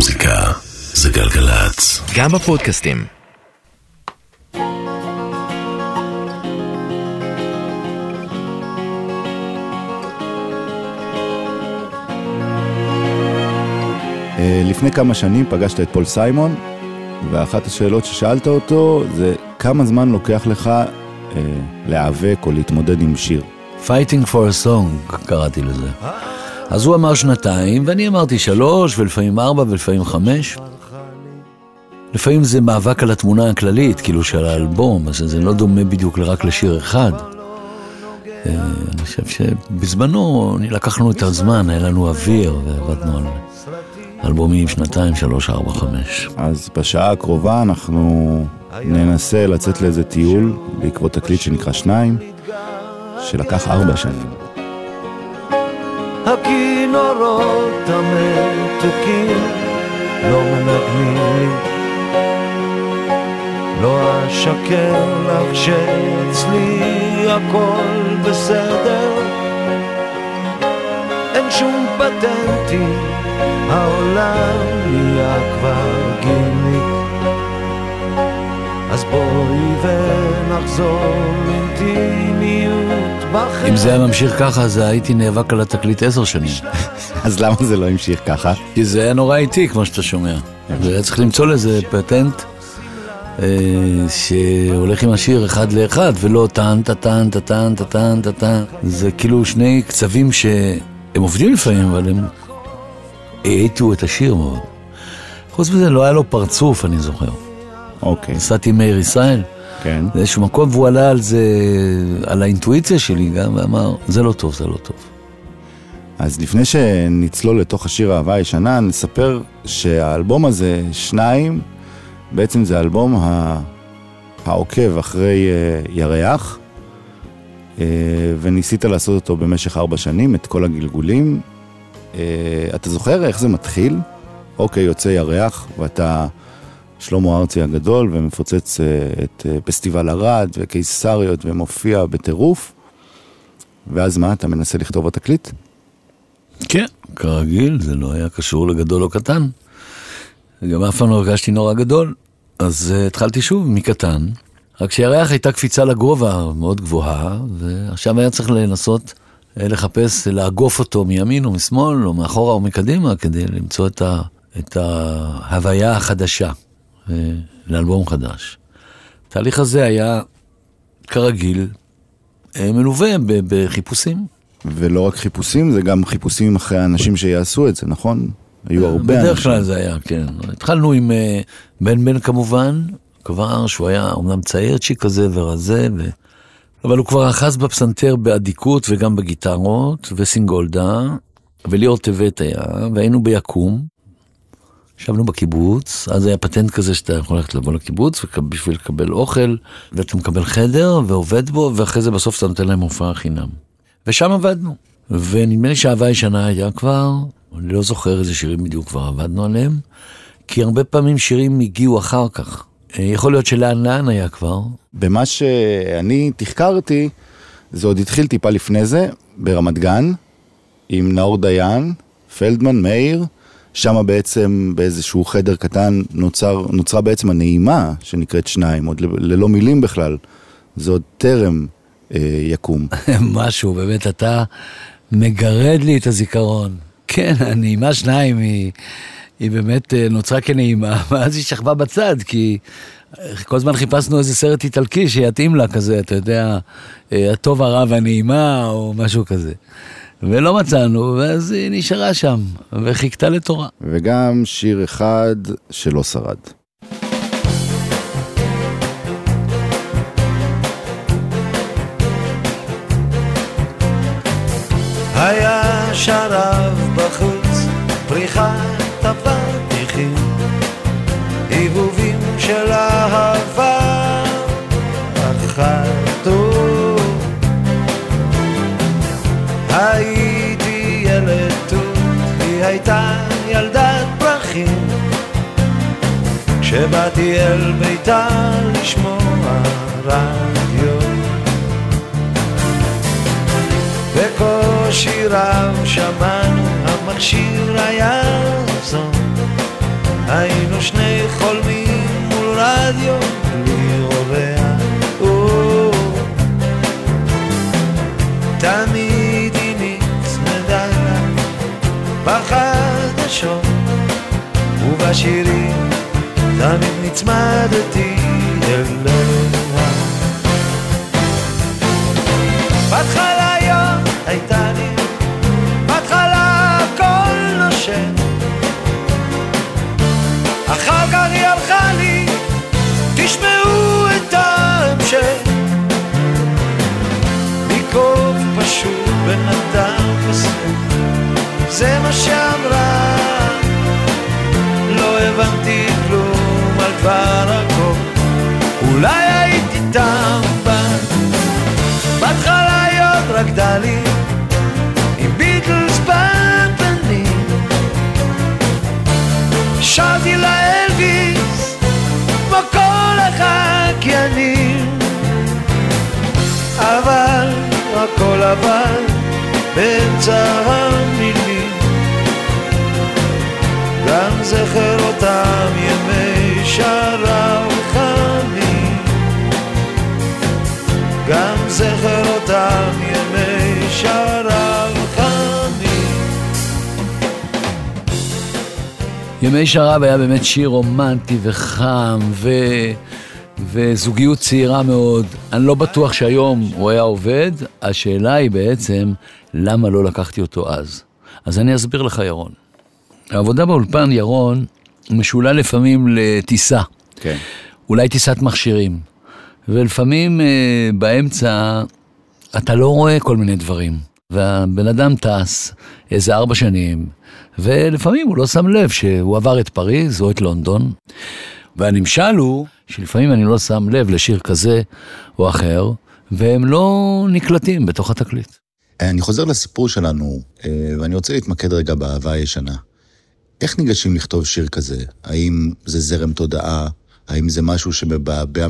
מוזיקה זה גלגלצ. גם בפודקאסטים. אה, לפני כמה שנים פגשת את פול סיימון, ואחת השאלות ששאלת אותו זה כמה זמן לוקח לך אה, להיאבק או להתמודד עם שיר. Fighting for a song, קראתי לזה. אז הוא אמר שנתיים, ואני אמרתי שלוש, ולפעמים ארבע, ולפעמים חמש. לפעמים זה מאבק על התמונה הכללית, כאילו של האלבום, אז זה לא דומה בדיוק רק לשיר אחד. אה, אני חושב שבזמנו לקחנו את הזמן, היה לנו אוויר, ועבדנו על אלבומים שנתיים, שלוש, ארבע, חמש. אז בשעה הקרובה אנחנו ננסה לצאת לאיזה טיול בעקבות תקליט שנקרא שניים, שלקח ארבע שנים. הכינורות המתוקים לא מנגנים. לא אשקר לך שאצלי הכל בסדר. אין שום פטנטים, העולם נהיה כבר גימיק אז בואי ונחזור לאינטימיות בחדר אם זה היה ממשיך ככה, אז הייתי נאבק על התקליט עשר שנים. אז למה זה לא המשיך ככה? כי זה היה נורא איטי, כמו שאתה שומע. והיה צריך למצוא לזה פטנט אה, שהולך עם השיר אחד לאחד, ולא טאן, טאטאן, טאטאן, טאטאן, טאטאן. זה כאילו שני קצבים שהם עובדים לפעמים, אבל הם האטו את השיר מאוד. חוץ מזה, לא היה לו פרצוף, אני זוכר. אוקיי, נסעתי עם מאיר ישראל כן. לאיזשהו מקום, והוא עלה על זה, על האינטואיציה שלי גם, ואמר, זה לא טוב, זה לא טוב. אז לפני שנצלול לתוך השיר אהבה הישנה, נספר שהאלבום הזה, שניים, בעצם זה האלבום ה... העוקב אחרי uh, ירח, uh, וניסית לעשות אותו במשך ארבע שנים, את כל הגלגולים. Uh, אתה זוכר איך זה מתחיל? אוקיי, יוצא ירח, ואתה שלמה ארצי הגדול, ומפוצץ uh, את uh, פסטיבל ערד וקיסריות, ומופיע בטירוף. ואז מה, אתה מנסה לכתוב בתקליט? כן, כרגיל, זה לא היה קשור לגדול או קטן. גם אף פעם לא הרגשתי נורא גדול, אז uh, התחלתי שוב מקטן. רק שירח הייתה קפיצה לגובה מאוד גבוהה, ועכשיו היה צריך לנסות לחפש, לאגוף אותו מימין או משמאל, או מאחורה או מקדימה, כדי למצוא את, ה, את ההוויה החדשה לאלבום חדש. התהליך הזה היה, כרגיל, uh, מלווה בחיפושים. ולא רק חיפושים, זה גם חיפושים אחרי האנשים שיעשו את זה, נכון? היו הרבה אנשים. בדרך כלל זה היה, כן. התחלנו עם אה, בן בן כמובן, כבר שהוא היה אומנם צעירצ'יק כזה ורזה, ו... אבל הוא כבר אחז בפסנתר באדיקות וגם בגיטרות, וסינגולדה, וליאור טבת היה, והיינו ביקום. ישבנו בקיבוץ, אז היה פטנט כזה שאתה יכול ללכת לבוא לקיבוץ בשביל לקבל אוכל, ואתה מקבל חדר ועובד בו, ואחרי זה בסוף אתה נותן להם הופעה חינם. ושם עבדנו. ונדמה לי שאהבה ישנה היה כבר, אני לא זוכר איזה שירים בדיוק כבר עבדנו עליהם, כי הרבה פעמים שירים הגיעו אחר כך. אה, יכול להיות שלאן לאן היה כבר, במה שאני תחקרתי, זה עוד התחיל טיפה לפני זה, ברמת גן, עם נאור דיין, פלדמן, מאיר, שם בעצם באיזשהו חדר קטן נוצר, נוצרה בעצם הנעימה שנקראת שניים, עוד ללא מילים בכלל. זה עוד טרם אה, יקום. משהו, באמת, אתה מגרד לי את הזיכרון. כן, הנעימה שניים היא, היא באמת אה, נוצרה כנעימה, ואז היא שכבה בצד, כי אה, כל הזמן חיפשנו איזה סרט איטלקי שיתאים לה כזה, אתה יודע, אה, הטוב, הרע והנעימה, או משהו כזה. ולא מצאנו, ואז היא נשארה שם, וחיכתה לתורה. וגם שיר אחד שלא שרד. היה שרב בחוץ, פריחת הייתי ילד תות, היא הייתה ילדת פרחים, כשבאתי אל ביתה לשמוע רדיו. בקושי רב שמענו, המכשיר היה זון, היינו שני חולמים מול רדיו בחדשות ובשירים תמיד נצמדתי אליה. בהתחלה יום הייתה לי, בהתחלה הכל נושם. אחר כך היא הלכה לי, תשמעו את ההמשך. מקוף פשוט בן אדם בסוף, זה מה שאמרה. לא הבנתי כלום על דבר הכל, אולי הייתי טמבל. בהתחלה היא עוד רקדה לי עם ביטלס בפנים שרתי לה אלוויס כמו כל החקיינים ימי שרב היה באמת שיר רומנטי וחם ו... וזוגיות צעירה מאוד. אני לא בטוח שהיום הוא היה עובד, השאלה היא בעצם, למה לא לקחתי אותו אז? אז אני אסביר לך, ירון. העבודה באולפן, ירון, משולה לפעמים לטיסה. כן. אולי טיסת מכשירים. ולפעמים אה, באמצע אתה לא רואה כל מיני דברים. והבן אדם טס איזה ארבע שנים, ולפעמים הוא לא שם לב שהוא עבר את פריז או את לונדון. והנמשל הוא שלפעמים אני לא שם לב לשיר כזה או אחר, והם לא נקלטים בתוך התקליט. אני חוזר לסיפור שלנו, אה, ואני רוצה להתמקד רגע באהבה הישנה. איך ניגשים לכתוב שיר כזה? האם זה זרם תודעה? האם זה משהו שמבעבע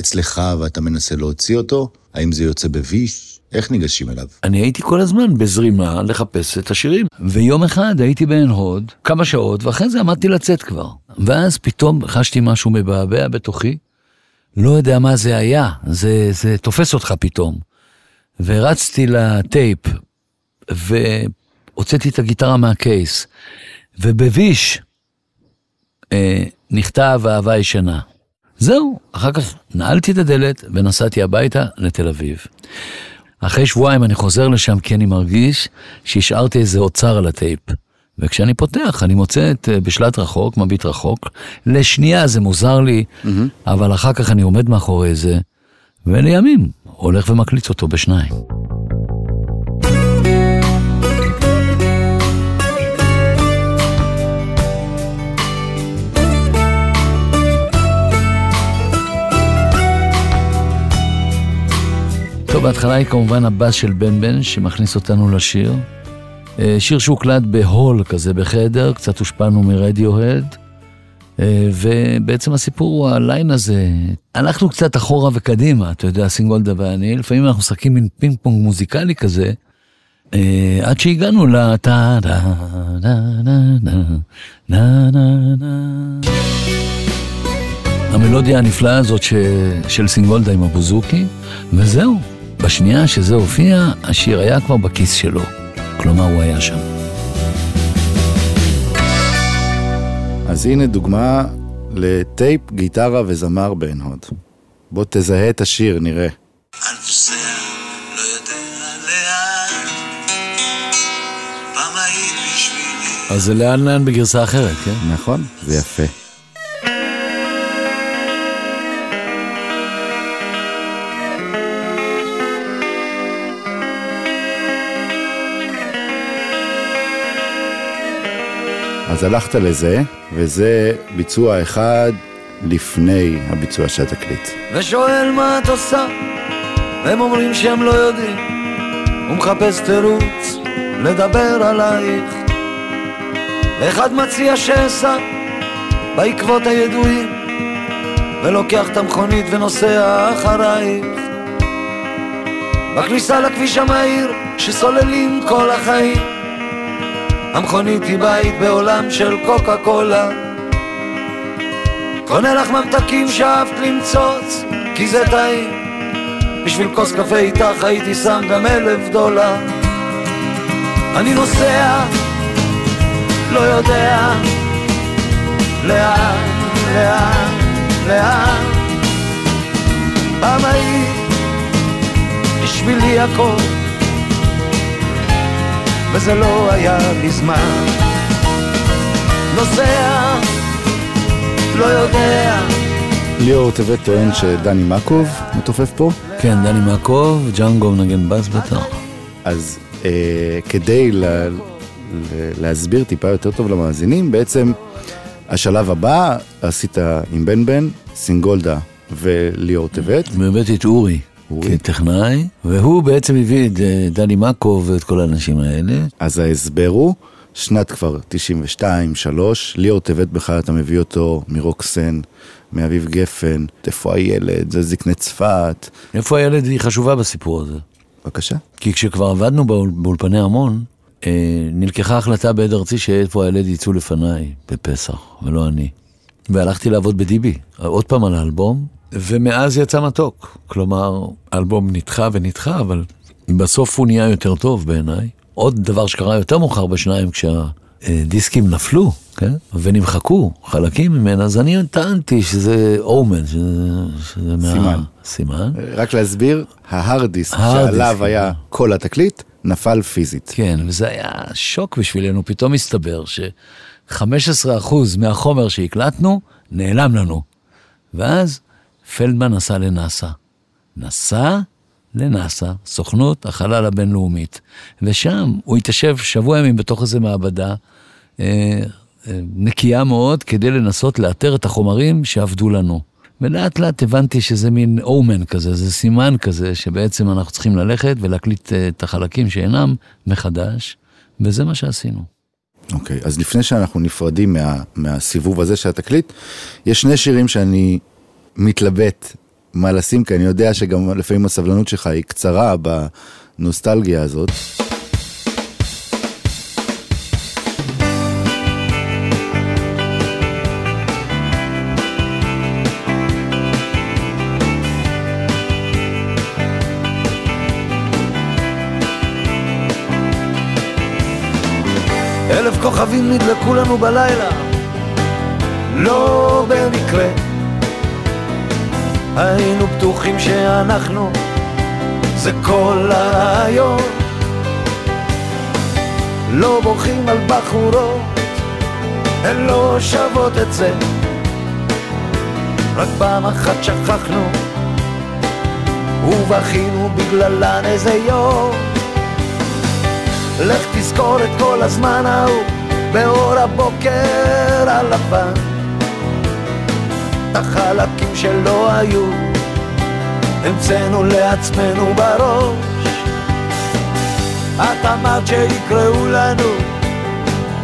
אצלך ואתה מנסה להוציא אותו? האם זה יוצא בביש? איך ניגשים אליו? אני הייתי כל הזמן בזרימה לחפש את השירים. ויום אחד הייתי בעין הוד, כמה שעות, ואחרי זה עמדתי לצאת כבר. ואז פתאום חשתי משהו מבעבע בתוכי, לא יודע מה זה היה, זה, זה תופס אותך פתאום. ורצתי לטייפ, והוצאתי את הגיטרה מהקייס, ובביש אה, נכתב אהבה ישנה. זהו, אחר כך נעלתי את הדלת ונסעתי הביתה לתל אביב. אחרי שבועיים אני חוזר לשם כי אני מרגיש שהשארתי איזה אוצר על הטייפ. וכשאני פותח, אני מוצא את אה, בשלט רחוק, מביט רחוק. לשנייה זה מוזר לי, mm-hmm. אבל אחר כך אני עומד מאחורי זה, ולימים הולך ומקליט אותו בשניים. טוב, בהתחלה היא כמובן הבאס של בן בן שמכניס אותנו לשיר. אה, שיר שהוקלט בהול כזה בחדר, קצת הושפענו מרדיוהד. אה, ובעצם הסיפור הוא הליין הזה, הלכנו קצת אחורה וקדימה, אתה יודע, סינגולדה ואני, לפעמים אנחנו משחקים מין פינג פונג מוזיקלי כזה, אה, עד שהגענו דה המלודיה הנפלאה הזאת. של סינגולדה עם הבוזוקי, וזהו, בשנייה שזה הופיע, השיר היה כבר בכיס שלו. כלומר, הוא היה שם. אז הנה דוגמה לטייפ, גיטרה וזמר בעין הוד. בוא תזהה את השיר, נראה. לא. אז זה לאן לאן בגרסה אחרת, כן? נכון? זה יפה. אז הלכת לזה, וזה ביצוע אחד לפני הביצוע של התקליט. ושואל מה את עושה, הם אומרים שהם לא יודעים, הוא מחפש תירוץ לדבר עלייך. אחד מציע שאסע בעקבות הידועים, ולוקח את המכונית ונוסע אחרייך. בכניסה לכביש המהיר שסוללים כל החיים, המכונית היא בית בעולם של קוקה קולה, קונה לך ממתקים שאהבת למצוץ, כי זה טעים. בשביל כוס קפה איתך הייתי שם גם אלף דולר. אני נוסע, לא יודע לאן, לאן, לאן. פעם היית בשבילי הכל, וזה לא היה מזמן. נוסע, לא יודע. ליאור טבת טוען שדני מקוב מתופף פה, כן, דני מעקוב, ג'אנגו מנגן בס בטח. אז אה, כדי ל, ל, להסביר טיפה יותר טוב למאזינים, בעצם השלב הבא עשית עם בן בן, סינגולדה וליאור טבת. והבאתי את אורי. כטכנאי, והוא בעצם הביא את אה, דני מקוב ואת כל האנשים האלה. אז ההסבר הוא, שנת כבר 92-3, ליאור טבת בכלל אתה מביא אותו מרוקסן, מאביב גפן, איפה הילד, זה זקני צפת, איפה הילד היא חשובה בסיפור הזה? בבקשה. כי כשכבר עבדנו באול- באולפני המון, אה, נלקחה החלטה בעד ארצי שאיפה הילד יצאו לפניי בפסח, ולא אני. והלכתי לעבוד בדיבי, עוד פעם על האלבום, ומאז יצא מתוק. כלומר, האלבום נדחה ונדחה, אבל בסוף הוא נהיה יותר טוב בעיניי. עוד דבר שקרה יותר מאוחר בשניים, כשהדיסקים נפלו, כן? ונמחקו חלקים ממנה, אז אני טענתי שזה אומן, שזה, שזה מה... סימן. סימן. רק להסביר, ההארד דיסק שעליו היה כל התקליט, נפל פיזית. כן, וזה היה שוק בשבילנו, פתאום הסתבר ש-15% מהחומר שהקלטנו נעלם לנו. ואז פלדמן נסע לנאסא. נסע לנאסא, סוכנות החלל הבינלאומית, ושם הוא התיישב שבוע ימים בתוך איזה מעבדה אה, אה, נקייה מאוד, כדי לנסות לאתר את החומרים שעבדו לנו. ולאט לאט הבנתי שזה מין אומן כזה, זה סימן כזה, שבעצם אנחנו צריכים ללכת ולהקליט אה, את החלקים שאינם מחדש, וזה מה שעשינו. אוקיי, אז לפני שאנחנו נפרדים מה, מהסיבוב הזה של התקליט, יש שני שירים שאני מתלבט מה לשים, כי אני יודע שגם לפעמים הסבלנות שלך היא קצרה בנוסטלגיה הזאת. אלף כוכבים נדלקו לנו בלילה, לא במקרה. היינו בטוחים שאנחנו, זה כל הרעיון. לא בוכים על בחורות, הן לא שוות את זה. רק פעם אחת שכחנו, ובכינו בגללן איזה יום. לך תזכור את כל הזמן ההוא באור הבוקר הלבן את החלקים שלא היו. המצאנו לעצמנו בראש. את אמרת שיקראו לנו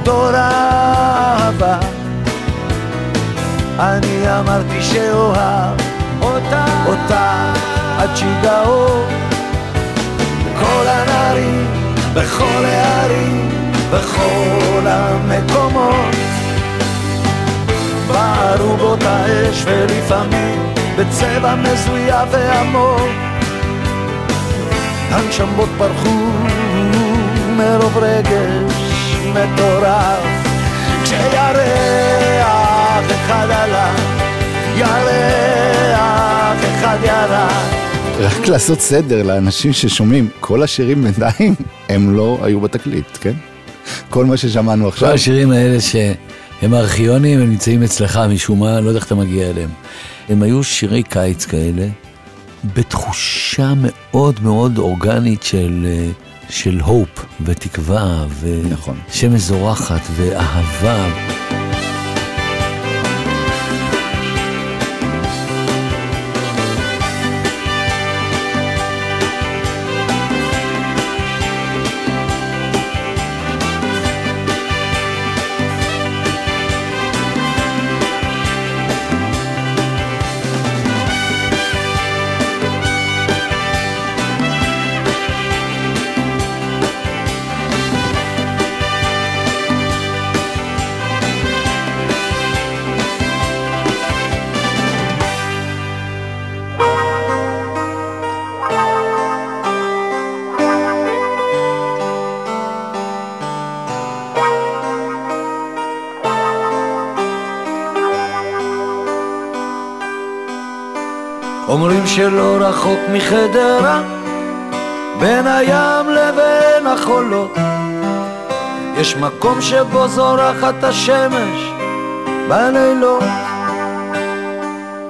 דור אהבה. אני אמרתי שאוהב אותה, אותה עד שיגעו. כל הנערים בכל הערים, בכל המקומות. בערו באותה אש ולפעמים בצבע מזויף ועמוק. הנשמות פרחו מרוב רגש מטורף. כשירח אחד עלה, ירח אחד ירד. רק לעשות סדר לאנשים ששומעים, כל השירים בינתיים הם לא היו בתקליט, כן? כל מה ששמענו כל עכשיו, השירים האלה שהם ארכיונים, הם נמצאים אצלך משום מה, לא יודע איך אתה מגיע אליהם. הם היו שירי קיץ כאלה, בתחושה מאוד מאוד אורגנית של, אה, של הופ ותקווה, נכון. ושמש זורחת ואהבה. שלא רחוק מחדרה, בין הים לבין החולות, יש מקום שבו זורחת השמש בלילות.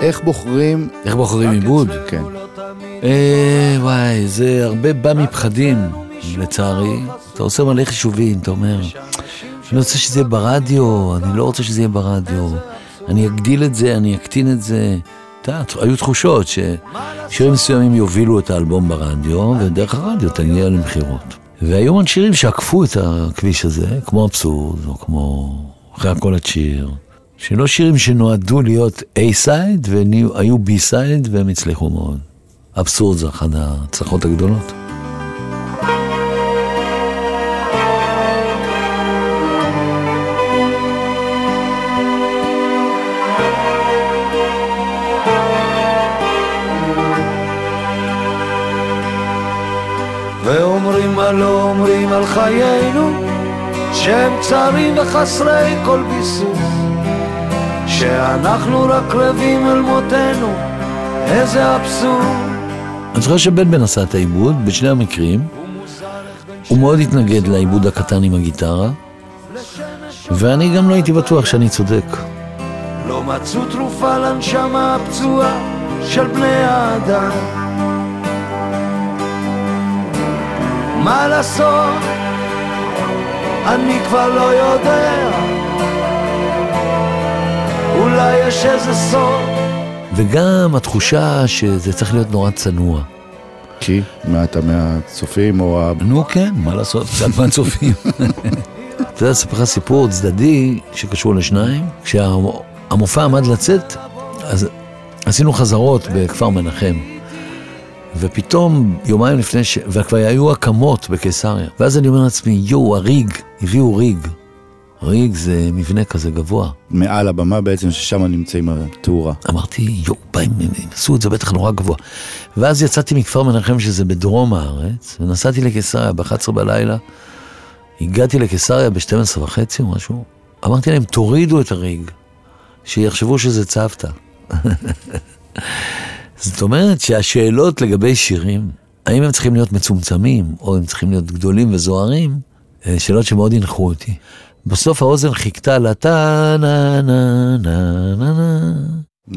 איך בוחרים... איך בוחרים עיבוד? כן. אה, וואי, זה הרבה בא מפחדים, לצערי. אתה עושה מלא חישובים, אתה אומר, אני רוצה שזה יהיה ברדיו, אני לא רוצה שזה יהיה ברדיו. אני אגדיל את זה, אני אקטין את זה. יודע, היו תחושות ששירים מסוימים יובילו את האלבום ברדיו, ודרך הרדיו תגיע למכירות. והיו עוד שירים שעקפו את הכביש הזה, כמו אבסורד, או כמו אחרי הכל הצ'יר. שלא שירים שנועדו להיות A-סייד, והיו B-סייד, והם הצליחו מאוד. אבסורד זה אחת ההצלחות הגדולות. מה לא אומרים על חיינו, שהם צרים וחסרי כל ביסוס, שאנחנו רק רבים אל מותנו, איזה אבסורד. אני זוכר שבן בן עשה את העיבוד, בשני המקרים. הוא מאוד התנגד לעיבוד הקטן עם הגיטרה, ואני גם לא הייתי בטוח שאני צודק. לא מצאו תרופה לנשמה הפצועה של בני האדם. מה לעשות? אני כבר לא יודע. אולי יש איזה סוף. וגם התחושה שזה צריך להיות נורא צנוע. כי? מה אתה מהצופים או ה... נו כן, מה לעשות, קצת מהצופים. אתה יודע, אספר לך סיפור צדדי שקשור לשניים. כשהמופע עמד לצאת, אז עשינו חזרות בכפר מנחם. ופתאום, יומיים לפני ש... וכבר היו הקמות בקיסריה. ואז אני אומר לעצמי, יואו, הריג, הביאו ריג. ריג זה מבנה כזה גבוה. מעל הבמה בעצם, ששם נמצאים התאורה. אמרתי, יואו, באים, הם עשו את זה בטח נורא גבוה. ואז יצאתי מכפר מנחם, שזה בדרום הארץ, ונסעתי לקיסריה ב-11 בלילה. הגעתי לקיסריה ב-12 וחצי או משהו. אמרתי להם, תורידו את הריג, שיחשבו שזה צוותא. זאת אומרת שהשאלות לגבי שירים, האם הם צריכים להיות מצומצמים, או הם צריכים להיות גדולים וזוהרים, אלה שאלות שמאוד הנחו אותי. בסוף האוזן חיכתה לה טה נה נה נה נה נה.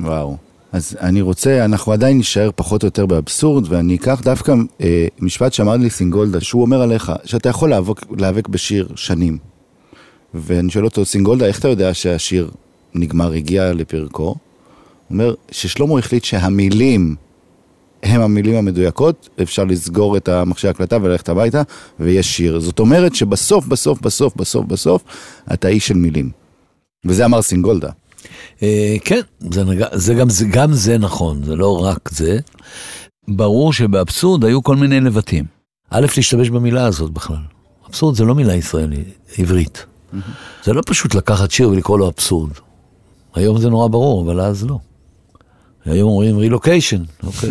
וואו. אז אני רוצה, אנחנו עדיין נשאר פחות או יותר באבסורד, ואני אקח דווקא אה, משפט שאמר לי סינגולדה, שהוא אומר עליך, שאתה יכול להיאבק, להיאבק בשיר שנים. ואני שואל אותו, סינגולדה, איך אתה יודע שהשיר נגמר, הגיע לפרקו? אומר ששלמה החליט שהמילים הם המילים המדויקות, אפשר לסגור את המכשיר הקלטה וללכת הביתה, ויש שיר. זאת אומרת שבסוף, בסוף, בסוף, בסוף, בסוף, אתה איש של מילים. וזה אמר סינגולדה. אה, כן, זה. זה, גם, זה גם זה נכון, זה לא רק זה. ברור שבאבסורד היו כל מיני לבטים. א', להשתמש במילה הזאת בכלל. אבסורד זה לא מילה ישראלית, עברית. זה לא פשוט לקחת שיר ולקרוא לו אבסורד. היום זה נורא ברור, אבל אז לא. היום אומרים רילוקיישן, אוקיי,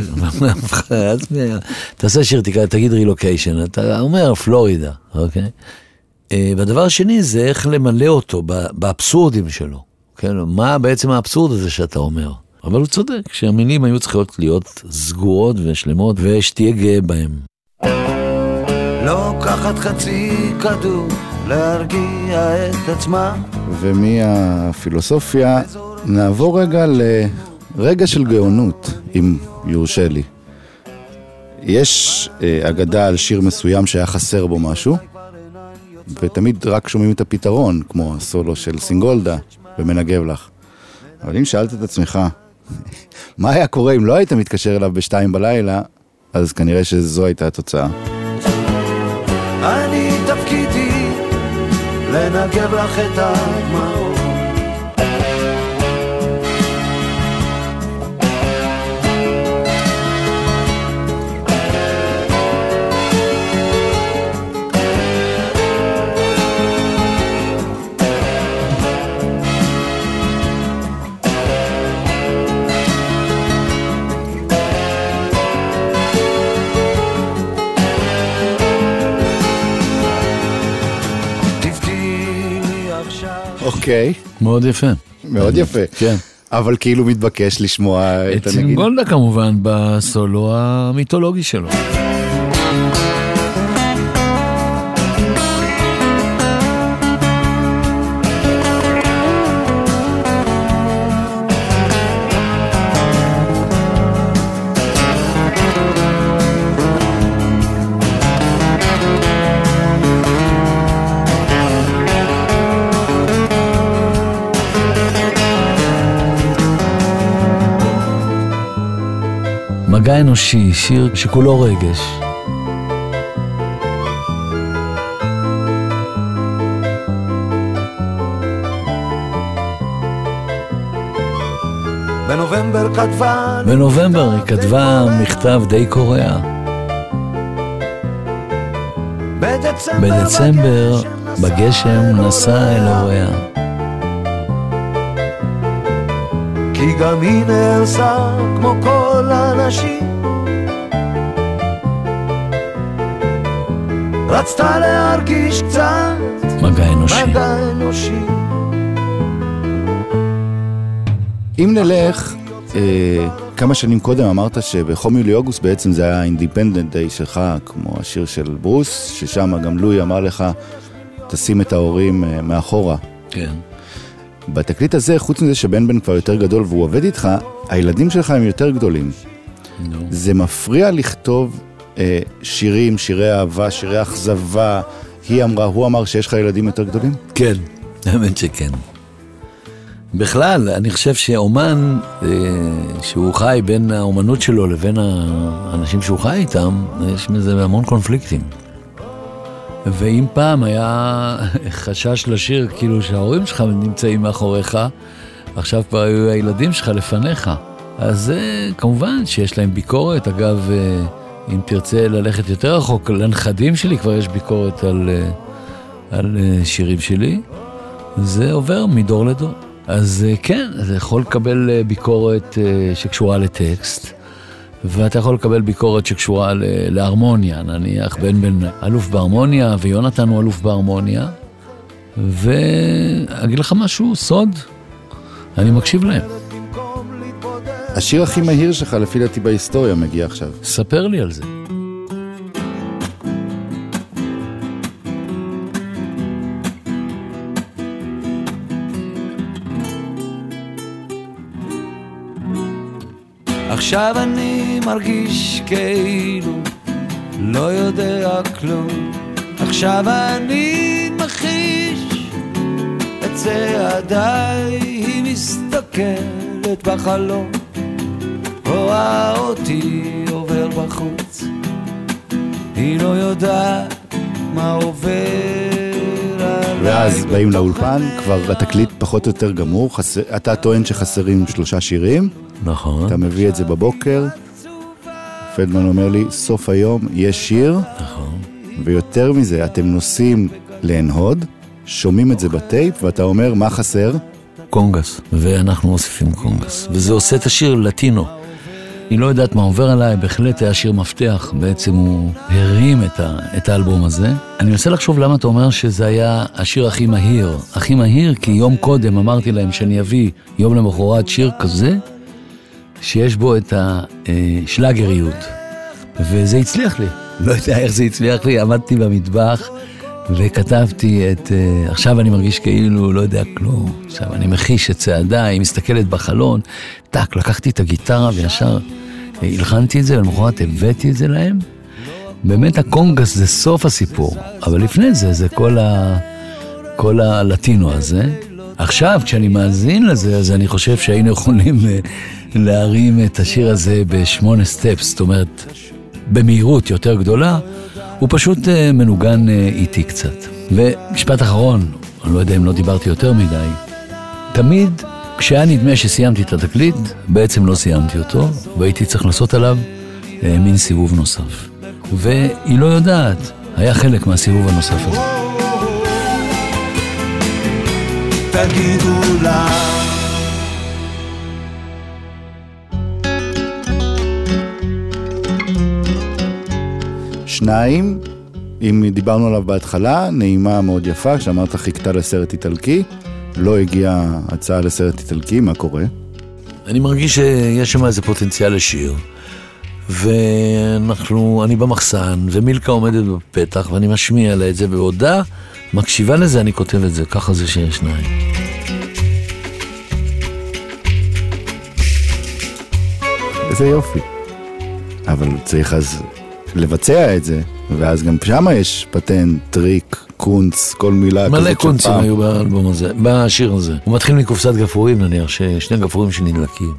תעשה שיר, תגיד רילוקיישן, אתה אומר פלורידה, אוקיי? אה, והדבר השני זה איך למלא אותו באבסורדים שלו, כן? מה בעצם האבסורד הזה שאתה אומר? אבל הוא צודק, שהמילים היו צריכות להיות סגורות ושלמות, ושתהיה גאה בהם. לוקחת חצי כדור להרגיע את עצמה. ומהפילוסופיה נעבור רגע לרגע של גאונות, אם יורשה לי. יש אה, אגדה על שיר מסוים שהיה חסר בו משהו, ותמיד רק שומעים את הפתרון, כמו הסולו של סינגולדה ומנגב לך. אבל אם שאלת את עצמך, מה היה קורה אם לא היית מתקשר אליו בשתיים בלילה, אז כנראה שזו הייתה התוצאה. אני תפקידי לנגב לך את הדמעות. אוקיי, מאוד יפה. מאוד יפה. כן. אבל כאילו מתבקש לשמוע את את הנגיד. גולדה כמובן בסולו המיתולוגי שלו. מגע אנושי, שיר שכולו רגש. בנובמבר כתבה... בנובמבר היא כתבה מכתב די קורע. בדצמבר, בגשם נסע אל הוריה. כי גם היא נהרסה כמו כל האנשים רצתה להרגיש קצת מגע אנושי. מגע אנושי אם נלך, אה, כמה שנים קודם אמרת שבחום יולי אוגוסט בעצם זה היה האינדיפנדנט דיי שלך, כמו השיר של ברוס, ששם גם לואי אמר לך, תשים את ההורים אה, מאחורה. כן. בתקליט הזה, חוץ מזה שבן בן כבר יותר גדול והוא עובד איתך, הילדים שלך הם יותר גדולים. נו. זה מפריע לכתוב אה, שירים, שירי אהבה, שירי אכזבה. היא אמרה, הוא אמר שיש לך ילדים יותר גדולים? כן, האמת שכן. בכלל, אני חושב שאומן אה, שהוא חי בין האומנות שלו לבין האנשים שהוא חי איתם, יש בזה המון קונפליקטים. ואם פעם היה חשש לשיר כאילו שההורים שלך נמצאים מאחוריך, עכשיו כבר היו הילדים שלך לפניך. אז אה, כמובן שיש להם ביקורת. אגב, אה, אם תרצה ללכת יותר רחוק, לנכדים שלי כבר יש ביקורת על, אה, על שירים שלי. זה עובר מדור לדור. אז כן, זה יכול לקבל ביקורת שקשורה לטקסט, ואתה יכול לקבל ביקורת שקשורה להרמוניה, נניח בן בן אלוף בהרמוניה ויונתן הוא אלוף בהרמוניה, ואגיד לך משהו, סוד, אני מקשיב להם. השיר הכי מהיר שלך, לפי דעתי בהיסטוריה, מגיע עכשיו. ספר לי על זה. עכשיו אני מרגיש כאילו לא יודע כלום. עכשיו אני מכחיש את צעדיי היא מסתכלת בחלום. רואה אותי עובר בחוץ. היא לא יודעת מה עובר ואז באים לאולפן, כבר התקליט פחות או יותר גמור, חסר, אתה טוען שחסרים שלושה שירים, נכון, אתה מביא את זה בבוקר, פלדמן אומר לי, סוף היום יש שיר, נכון. ויותר מזה, אתם נוסעים לעין-הוד, שומעים את זה בטייפ, ואתה אומר, מה חסר? קונגס, ואנחנו מוסיפים קונגס, וזה עושה את השיר לטינו. היא לא יודעת מה עובר עליי, בהחלט היה שיר מפתח, בעצם הוא הרים את, ה, את האלבום הזה. אני מנסה לחשוב למה אתה אומר שזה היה השיר הכי מהיר. הכי מהיר כי יום קודם אמרתי להם שאני אביא יום למחרת שיר כזה, שיש בו את השלאגריות. וזה הצליח לי. לא יודע איך זה הצליח לי, עמדתי במטבח וכתבתי את אה, עכשיו אני מרגיש כאילו לא יודע כלום. עכשיו אני מחיש את צעדיי, היא מסתכלת בחלון, טאק, לקחתי את הגיטרה וישר אה, הלחנתי את זה, ולמחרת הבאתי את זה להם. באמת הקונגס זה סוף הסיפור, אבל לפני זה זה כל, ה... כל הלטינו הזה. עכשיו, כשאני מאזין לזה, אז אני חושב שהיינו יכולים להרים את השיר הזה בשמונה סטפס, זאת אומרת, במהירות יותר גדולה, הוא פשוט אה, מנוגן אה, איטי קצת. ומשפט אחרון, אני לא יודע אם לא דיברתי יותר מדי, תמיד כשהיה נדמה שסיימתי את התקליט, בעצם לא סיימתי אותו, והייתי צריך לעשות עליו אה, מין סיבוב נוסף. והיא לא יודעת, היה חלק מהסיבוב הנוסף הזה. תגידו לה שניים, אם דיברנו עליו בהתחלה, נעימה מאוד יפה, שאמרת חיכתה לסרט איטלקי, לא הגיעה הצעה לסרט איטלקי, מה קורה? אני מרגיש שיש שם איזה פוטנציאל לשיר. ואנחנו, אני במחסן, ומילקה עומדת בפתח, ואני משמיע לה את זה, בעודה מקשיבה לזה, אני כותב את זה, ככה זה שיש שניים. איזה יופי. אבל צריך אז לבצע את זה, ואז גם שמה יש פטנט, טריק, קונץ, כל מילה כזאת מלא של קונצים פעם. היו באלבום הזה, בשיר הזה. הוא מתחיל מקופסת גפרורים נניח, ששני גפרורים שנדלקים.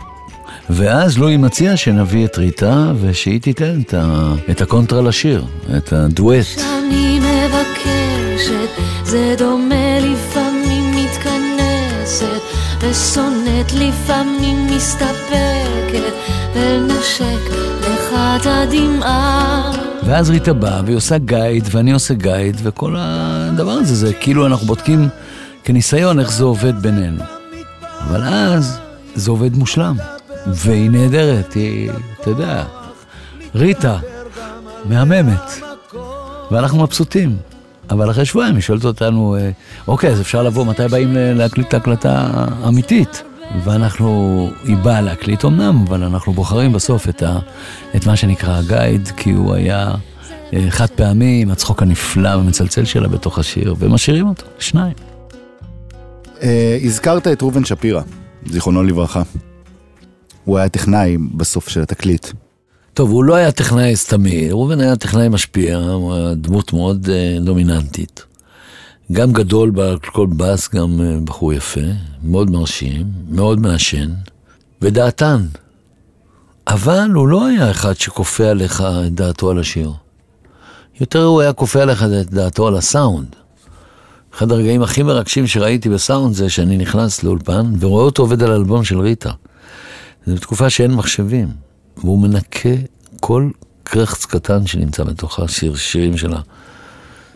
ואז לואי מציע שנביא את ריטה, ושהיא תיתן את, ה... את הקונטרה לשיר, את הדואט. אני מבקשת, זה דומה לפעמים מתכנסת, ושונאת לפעמים מסתפקת, ונשק את הדמעה. ואז ריטה באה והיא עושה גייד, ואני עושה גייד, וכל הדבר הזה זה כאילו אנחנו בודקים כניסיון איך זה עובד בינינו. אבל אז זה עובד מושלם, והיא נהדרת, היא, אתה יודע, ריטה, מהממת, ואנחנו מבסוטים. אבל אחרי שבועיים היא שואלת אותנו, אה, אוקיי, אז אפשר לבוא, מתי באים להקליט את ההקלטה אמיתית? ואנחנו, היא באה להקליט אמנם, אבל אנחנו בוחרים בסוף את, ה, את מה שנקרא הגייד, כי הוא היה אה, חד פעמי עם הצחוק הנפלא והמצלצל שלה בתוך השיר, ומשאירים אותו, שניים. אה, הזכרת את ראובן שפירא, זיכרונו לברכה. הוא היה טכנאי בסוף של התקליט. טוב, הוא לא היה טכנאי סתמי, ראובן היה טכנאי משפיע, הוא היה דמות מאוד אה, דומיננטית. גם גדול בכל בס, גם אה, בחור יפה, מאוד מרשים, מאוד מעשן, ודעתן. אבל הוא לא היה אחד שכופה עליך את דעתו על השיר. יותר הוא היה כופה עליך את דעתו על הסאונד. אחד הרגעים הכי מרגשים שראיתי בסאונד זה שאני נכנס לאולפן ורואה אותו עובד על אלבום של ריטה. זה בתקופה שאין מחשבים, והוא מנקה כל קרחץ קטן שנמצא בתוך השיר, שירים שלה.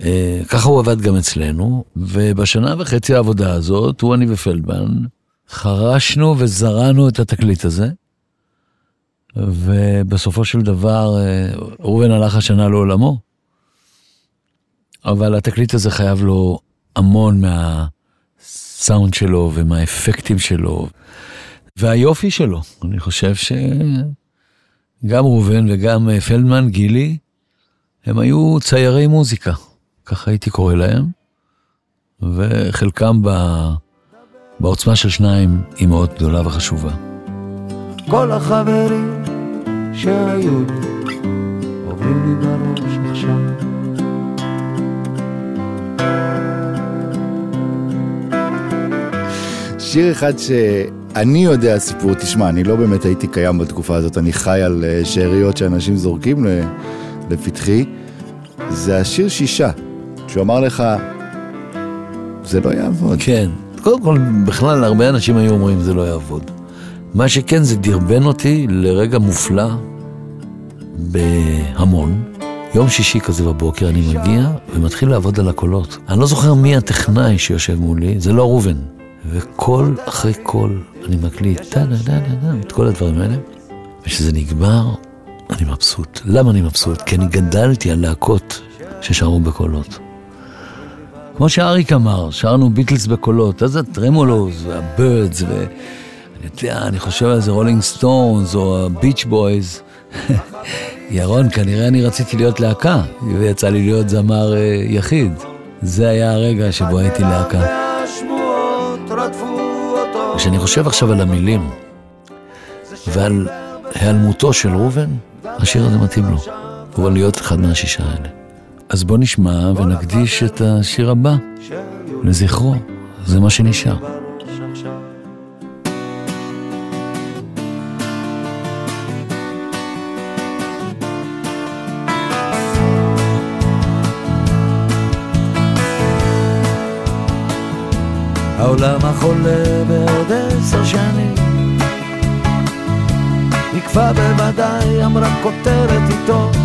אה, ככה הוא עבד גם אצלנו, ובשנה וחצי העבודה הזאת, הוא, אני ופלדמן, חרשנו וזרענו את התקליט הזה, ובסופו של דבר, אה, ראובן הלך השנה לעולמו, אבל התקליט הזה חייב לו המון מהסאונד שלו ומהאפקטים שלו. והיופי שלו, אני חושב שגם ראובן וגם אה, פלדמן, גילי, הם היו ציירי מוזיקה, ככה הייתי קורא להם, וחלקם ב... בעוצמה של שניים היא מאוד גדולה וחשובה. כל החברים שהיו לי עוברים לי בראש עכשיו. שיר אחד שאני יודע סיפור, תשמע, אני לא באמת הייתי קיים בתקופה הזאת, אני חי על אה, שאריות שאנשים זורקים לפתחי, זה השיר שישה, שהוא אמר לך, זה לא יעבוד. כן, קודם כל, בכלל, הרבה אנשים היו אומרים זה לא יעבוד. מה שכן, זה דרבן אותי לרגע מופלא בהמון. יום שישי כזה בבוקר אני מגיע ומתחיל לעבוד על הקולות. אני לא זוכר מי הטכנאי שיושב מולי, זה לא ראובן. וקול אחרי קול אני מקליט, טה דה דה דה דה, את כל הדברים האלה. וכשזה נגמר, אני מבסוט. למה אני מבסוט? כי אני גדלתי על להקות ששרו בקולות. כמו שאריק אמר, שרנו ביטלס בקולות, אז הטרמולוז והבירדס, ואני יודע, אני חושב על זה רולינג סטונס או הביץ' בויז. ירון, כנראה אני רציתי להיות להקה, ויצא לי להיות זמר אה, יחיד. זה היה הרגע שבו הייתי להקה. כשאני חושב עכשיו על המילים ועל היעלמותו של ראובן, השיר הזה מתאים לו. הוא להיות אחד מהשישה האלה. אז בוא נשמע ונקדיש את השיר הבא לזכרו, זה מה שנשאר. העולם החולה בעוד עשר שנים נקבע בוודאי אמרה כותרת איתו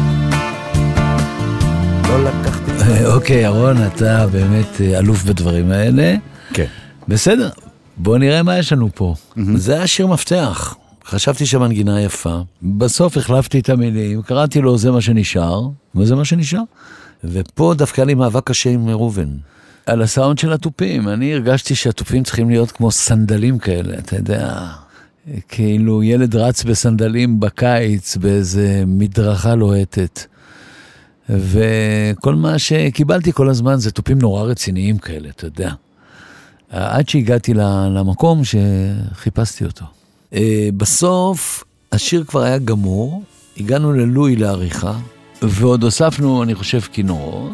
לא לקחתי אוקיי, ירון, אתה באמת אה, אלוף בדברים האלה. כן. בסדר, בוא נראה מה יש לנו פה. זה היה שיר מפתח. חשבתי שהמנגינה יפה, בסוף החלפתי את המילים, קראתי לו זה מה שנשאר, וזה מה שנשאר. ופה דווקא היה לי מאבק קשה עם ראובן. על הסאונד של התופים, אני הרגשתי שהתופים צריכים להיות כמו סנדלים כאלה, אתה יודע, כאילו ילד רץ בסנדלים בקיץ באיזה מדרכה לוהטת. וכל מה שקיבלתי כל הזמן זה תופים נורא רציניים כאלה, אתה יודע. עד שהגעתי למקום שחיפשתי אותו. אה, בסוף השיר כבר היה גמור, הגענו ללואי לעריכה, ועוד הוספנו, אני חושב, כינורות.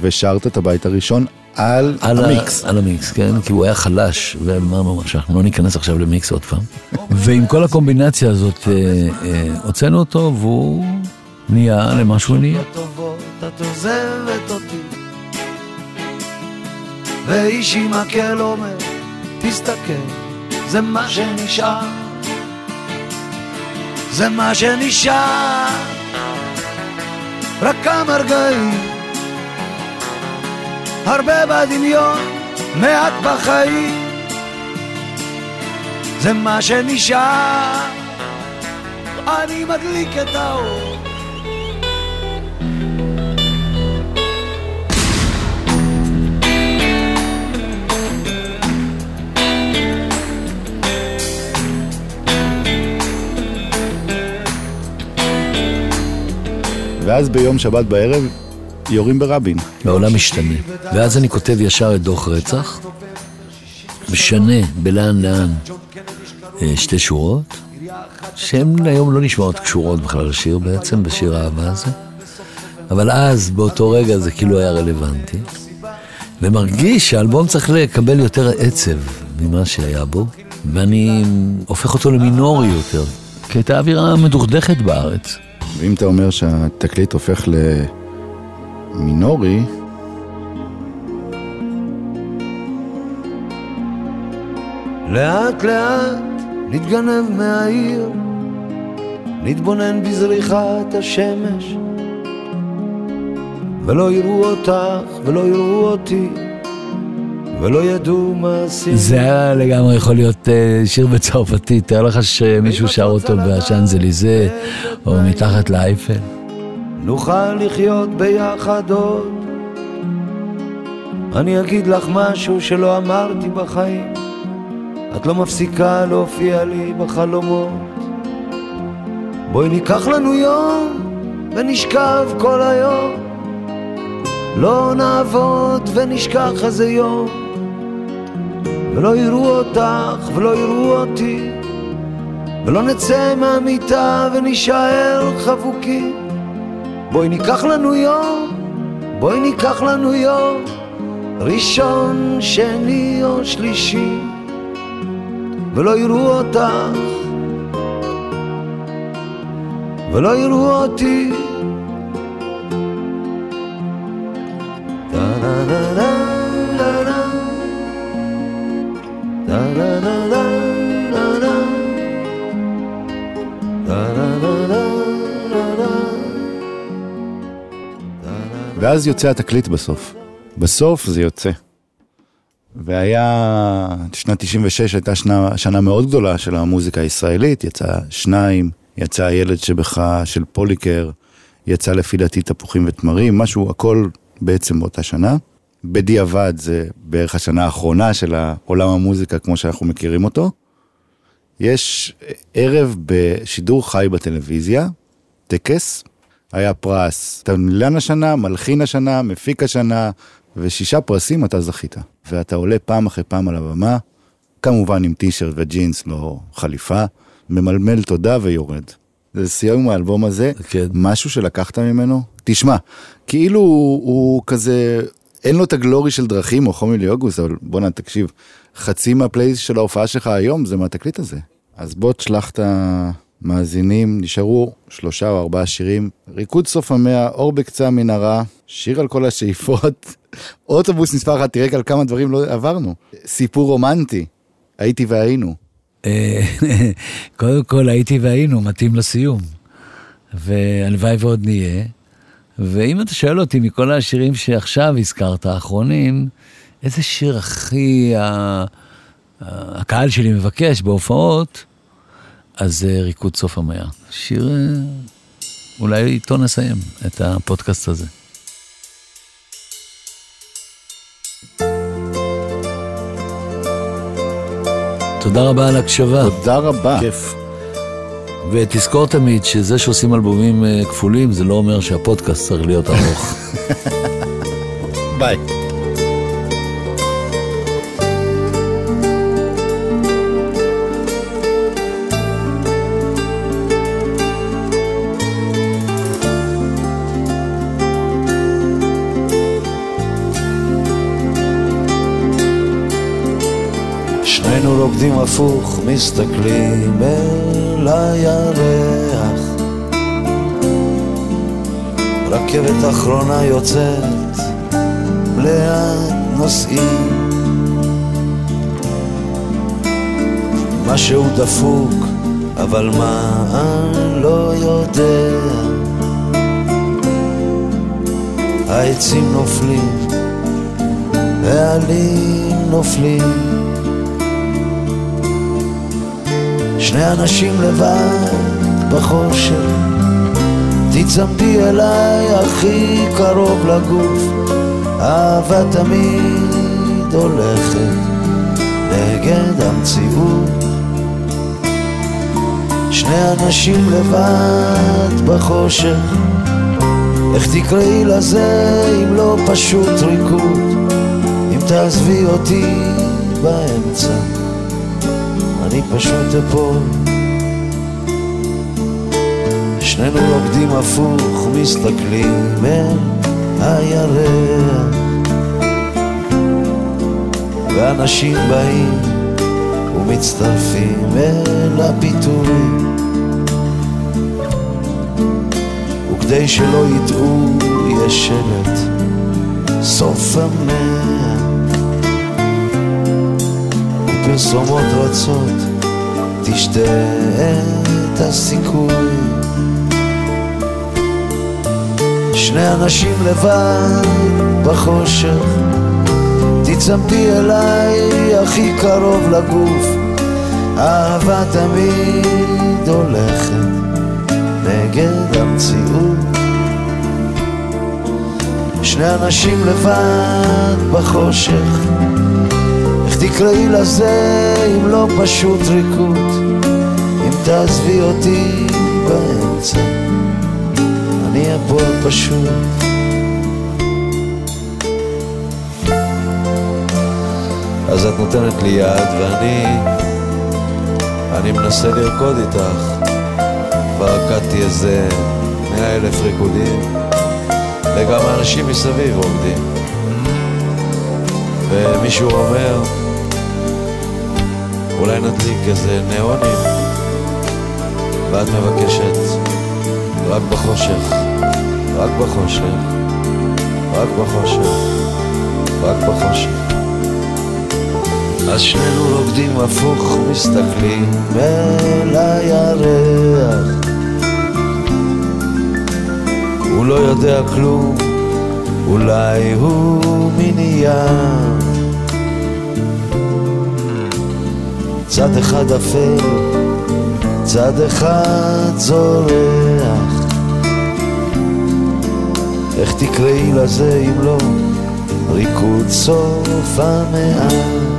ושרת את הבית הראשון על, על המיקס. ה, על המיקס, כן, כי הוא היה חלש, ואמרנו שאנחנו לא ניכנס עכשיו למיקס עוד פעם. ועם כל הקומבינציה הזאת אה, אה, הוצאנו אותו, והוא נהיה למה שהוא נהיה. את עוזבת אותי, ואיש עם מקל אומר, תסתכל, זה מה שנשאר, זה מה שנשאר, רק כמה רגעים. הרבה בדמיון, מעט בחיים. זה מה שנשאר, אני מדליק את האור. ואז ביום שבת בערב יורים ברבין. העולם משתנה. ואז אני כותב ישר את דוח רצח, משנה בלאן לאן אה, שתי שורות, שהן היום לא נשמעות קשורות בכלל לשיר בעצם, בשיר האהבה הזה. אבל אז, באותו רגע, זה כאילו היה רלוונטי. ומרגיש שהאלבום צריך לקבל יותר עצב ממה שהיה בו, ואני הופך אותו למינורי יותר, כי הייתה אווירה מדוכדכת בארץ. ואם אתה אומר שהתקליט הופך ל... מינורי, לאט לאט נתגנב מהעיר, נתבונן בזריחת השמש, ולא יראו אותך ולא יראו אותי. ולא ידעו מה עשינו. זה היה לגמרי יכול להיות uh, שיר בצרפתית, תאר לך שמישהו שר אותו בשאנזליזה, או מתחת לאייפל. נוכל לחיות ביחד עוד. אני אגיד לך משהו שלא אמרתי בחיים, את לא מפסיקה להופיע לי בחלומות. בואי ניקח לנו יום ונשכב כל היום, לא נעבוד ונשכח איזה יום, ולא יראו אותך ולא יראו אותי, ולא נצא מהמיטה ונישאר חבוקים. בואי ניקח לנו יום, בואי ניקח לנו יום, ראשון, שני או שלישי, ולא יראו אותך, ולא יראו אותי. ואז יוצא התקליט בסוף. בסוף זה יוצא. והיה, שנת 96 הייתה שנה, שנה מאוד גדולה של המוזיקה הישראלית, יצא שניים, יצא הילד שבך של פוליקר, יצא לפי דעתי תפוחים ותמרים, משהו, הכל בעצם באותה שנה. בדיעבד זה בערך השנה האחרונה של עולם המוזיקה כמו שאנחנו מכירים אותו. יש ערב בשידור חי בטלוויזיה, טקס, היה פרס תמלן השנה, מלחין השנה, מפיק השנה, ושישה פרסים אתה זכית. ואתה עולה פעם אחרי פעם על הבמה, כמובן עם טי שירט וג'ינס, לא חליפה, ממלמל תודה ויורד. זה סיום האלבום הזה, כן. משהו שלקחת ממנו? תשמע, כאילו הוא, הוא כזה, אין לו את ה glory של דרכים או חום יולי אוגוסט, אבל בואנה, תקשיב, חצי מהפלייס של ההופעה שלך היום זה מהתקליט הזה. אז בוא תשלח את ה... מאזינים, נשארו שלושה או ארבעה שירים. ריקוד סוף המאה, אור בקצה המנהרה, שיר על כל השאיפות, אוטובוס מספר אחת, תראה על כמה דברים לא עברנו. סיפור רומנטי, הייתי והיינו. אה, קודם כל, הייתי והיינו, מתאים לסיום. והלוואי ועוד נהיה. ואם אתה שואל אותי, מכל השירים שעכשיו הזכרת, האחרונים, איזה שיר הכי הקהל שלי מבקש בהופעות, אז אה, ריקוד סוף המאה. שיר, אה, אולי איתו נסיים את הפודקאסט הזה. תודה רבה על הקשבה. תודה רבה. כיף. ותזכור תמיד שזה שעושים אלבומים אה, כפולים, זה לא אומר שהפודקאסט צריך להיות ארוך. ביי. שנינו רוקדים הפוך, מסתכלים אל הירח. רכבת אחרונה יוצאת, מלאת נוסעים. משהו דפוק, אבל מה אני לא יודע. העצים נופלים, העלים נופלים. שני אנשים לבד בחושך, תצמדי אליי הכי קרוב לגוף, אהבה תמיד הולכת נגד המציאות. שני אנשים לבד בחושך, איך תקראי לזה אם לא פשוט ריקוד, אם תעזבי אותי באמצע. אני פשוט אפול. שנינו רוקדים הפוך, מסתכלים אל הירח. ואנשים באים ומצטרפים אל הפיתוי. וכדי שלא יטעו, יש שלט, סוף המאה. פרסומות רצות, תשתה את הסיכוי. שני אנשים לבד בחושך, תצמדי אליי הכי קרוב לגוף, אהבה תמיד הולכת נגד המציאות. שני אנשים לבד בחושך, תקראי לזה אם לא פשוט ריקוד, אם תעזבי אותי באמצע, אני אפול פשוט. אז את נותנת לי יד ואני, אני מנסה לרקוד איתך. כבר רקדתי איזה מאה אלף ריקודים, וגם האנשים מסביב רוקדים. ומישהו אומר, אולי נדליק איזה ניאונים, ואת מבקשת רק בחושך, רק בחושך, רק בחושך, רק בחושך. אז שנינו רוקדים הפוך, מסתכלים אל הירח. הוא לא יודע כלום, אולי הוא מנייר. צד אחד אפל, צד אחד זורח. איך תקראי לזה אם לא ריקוד סוף המאה?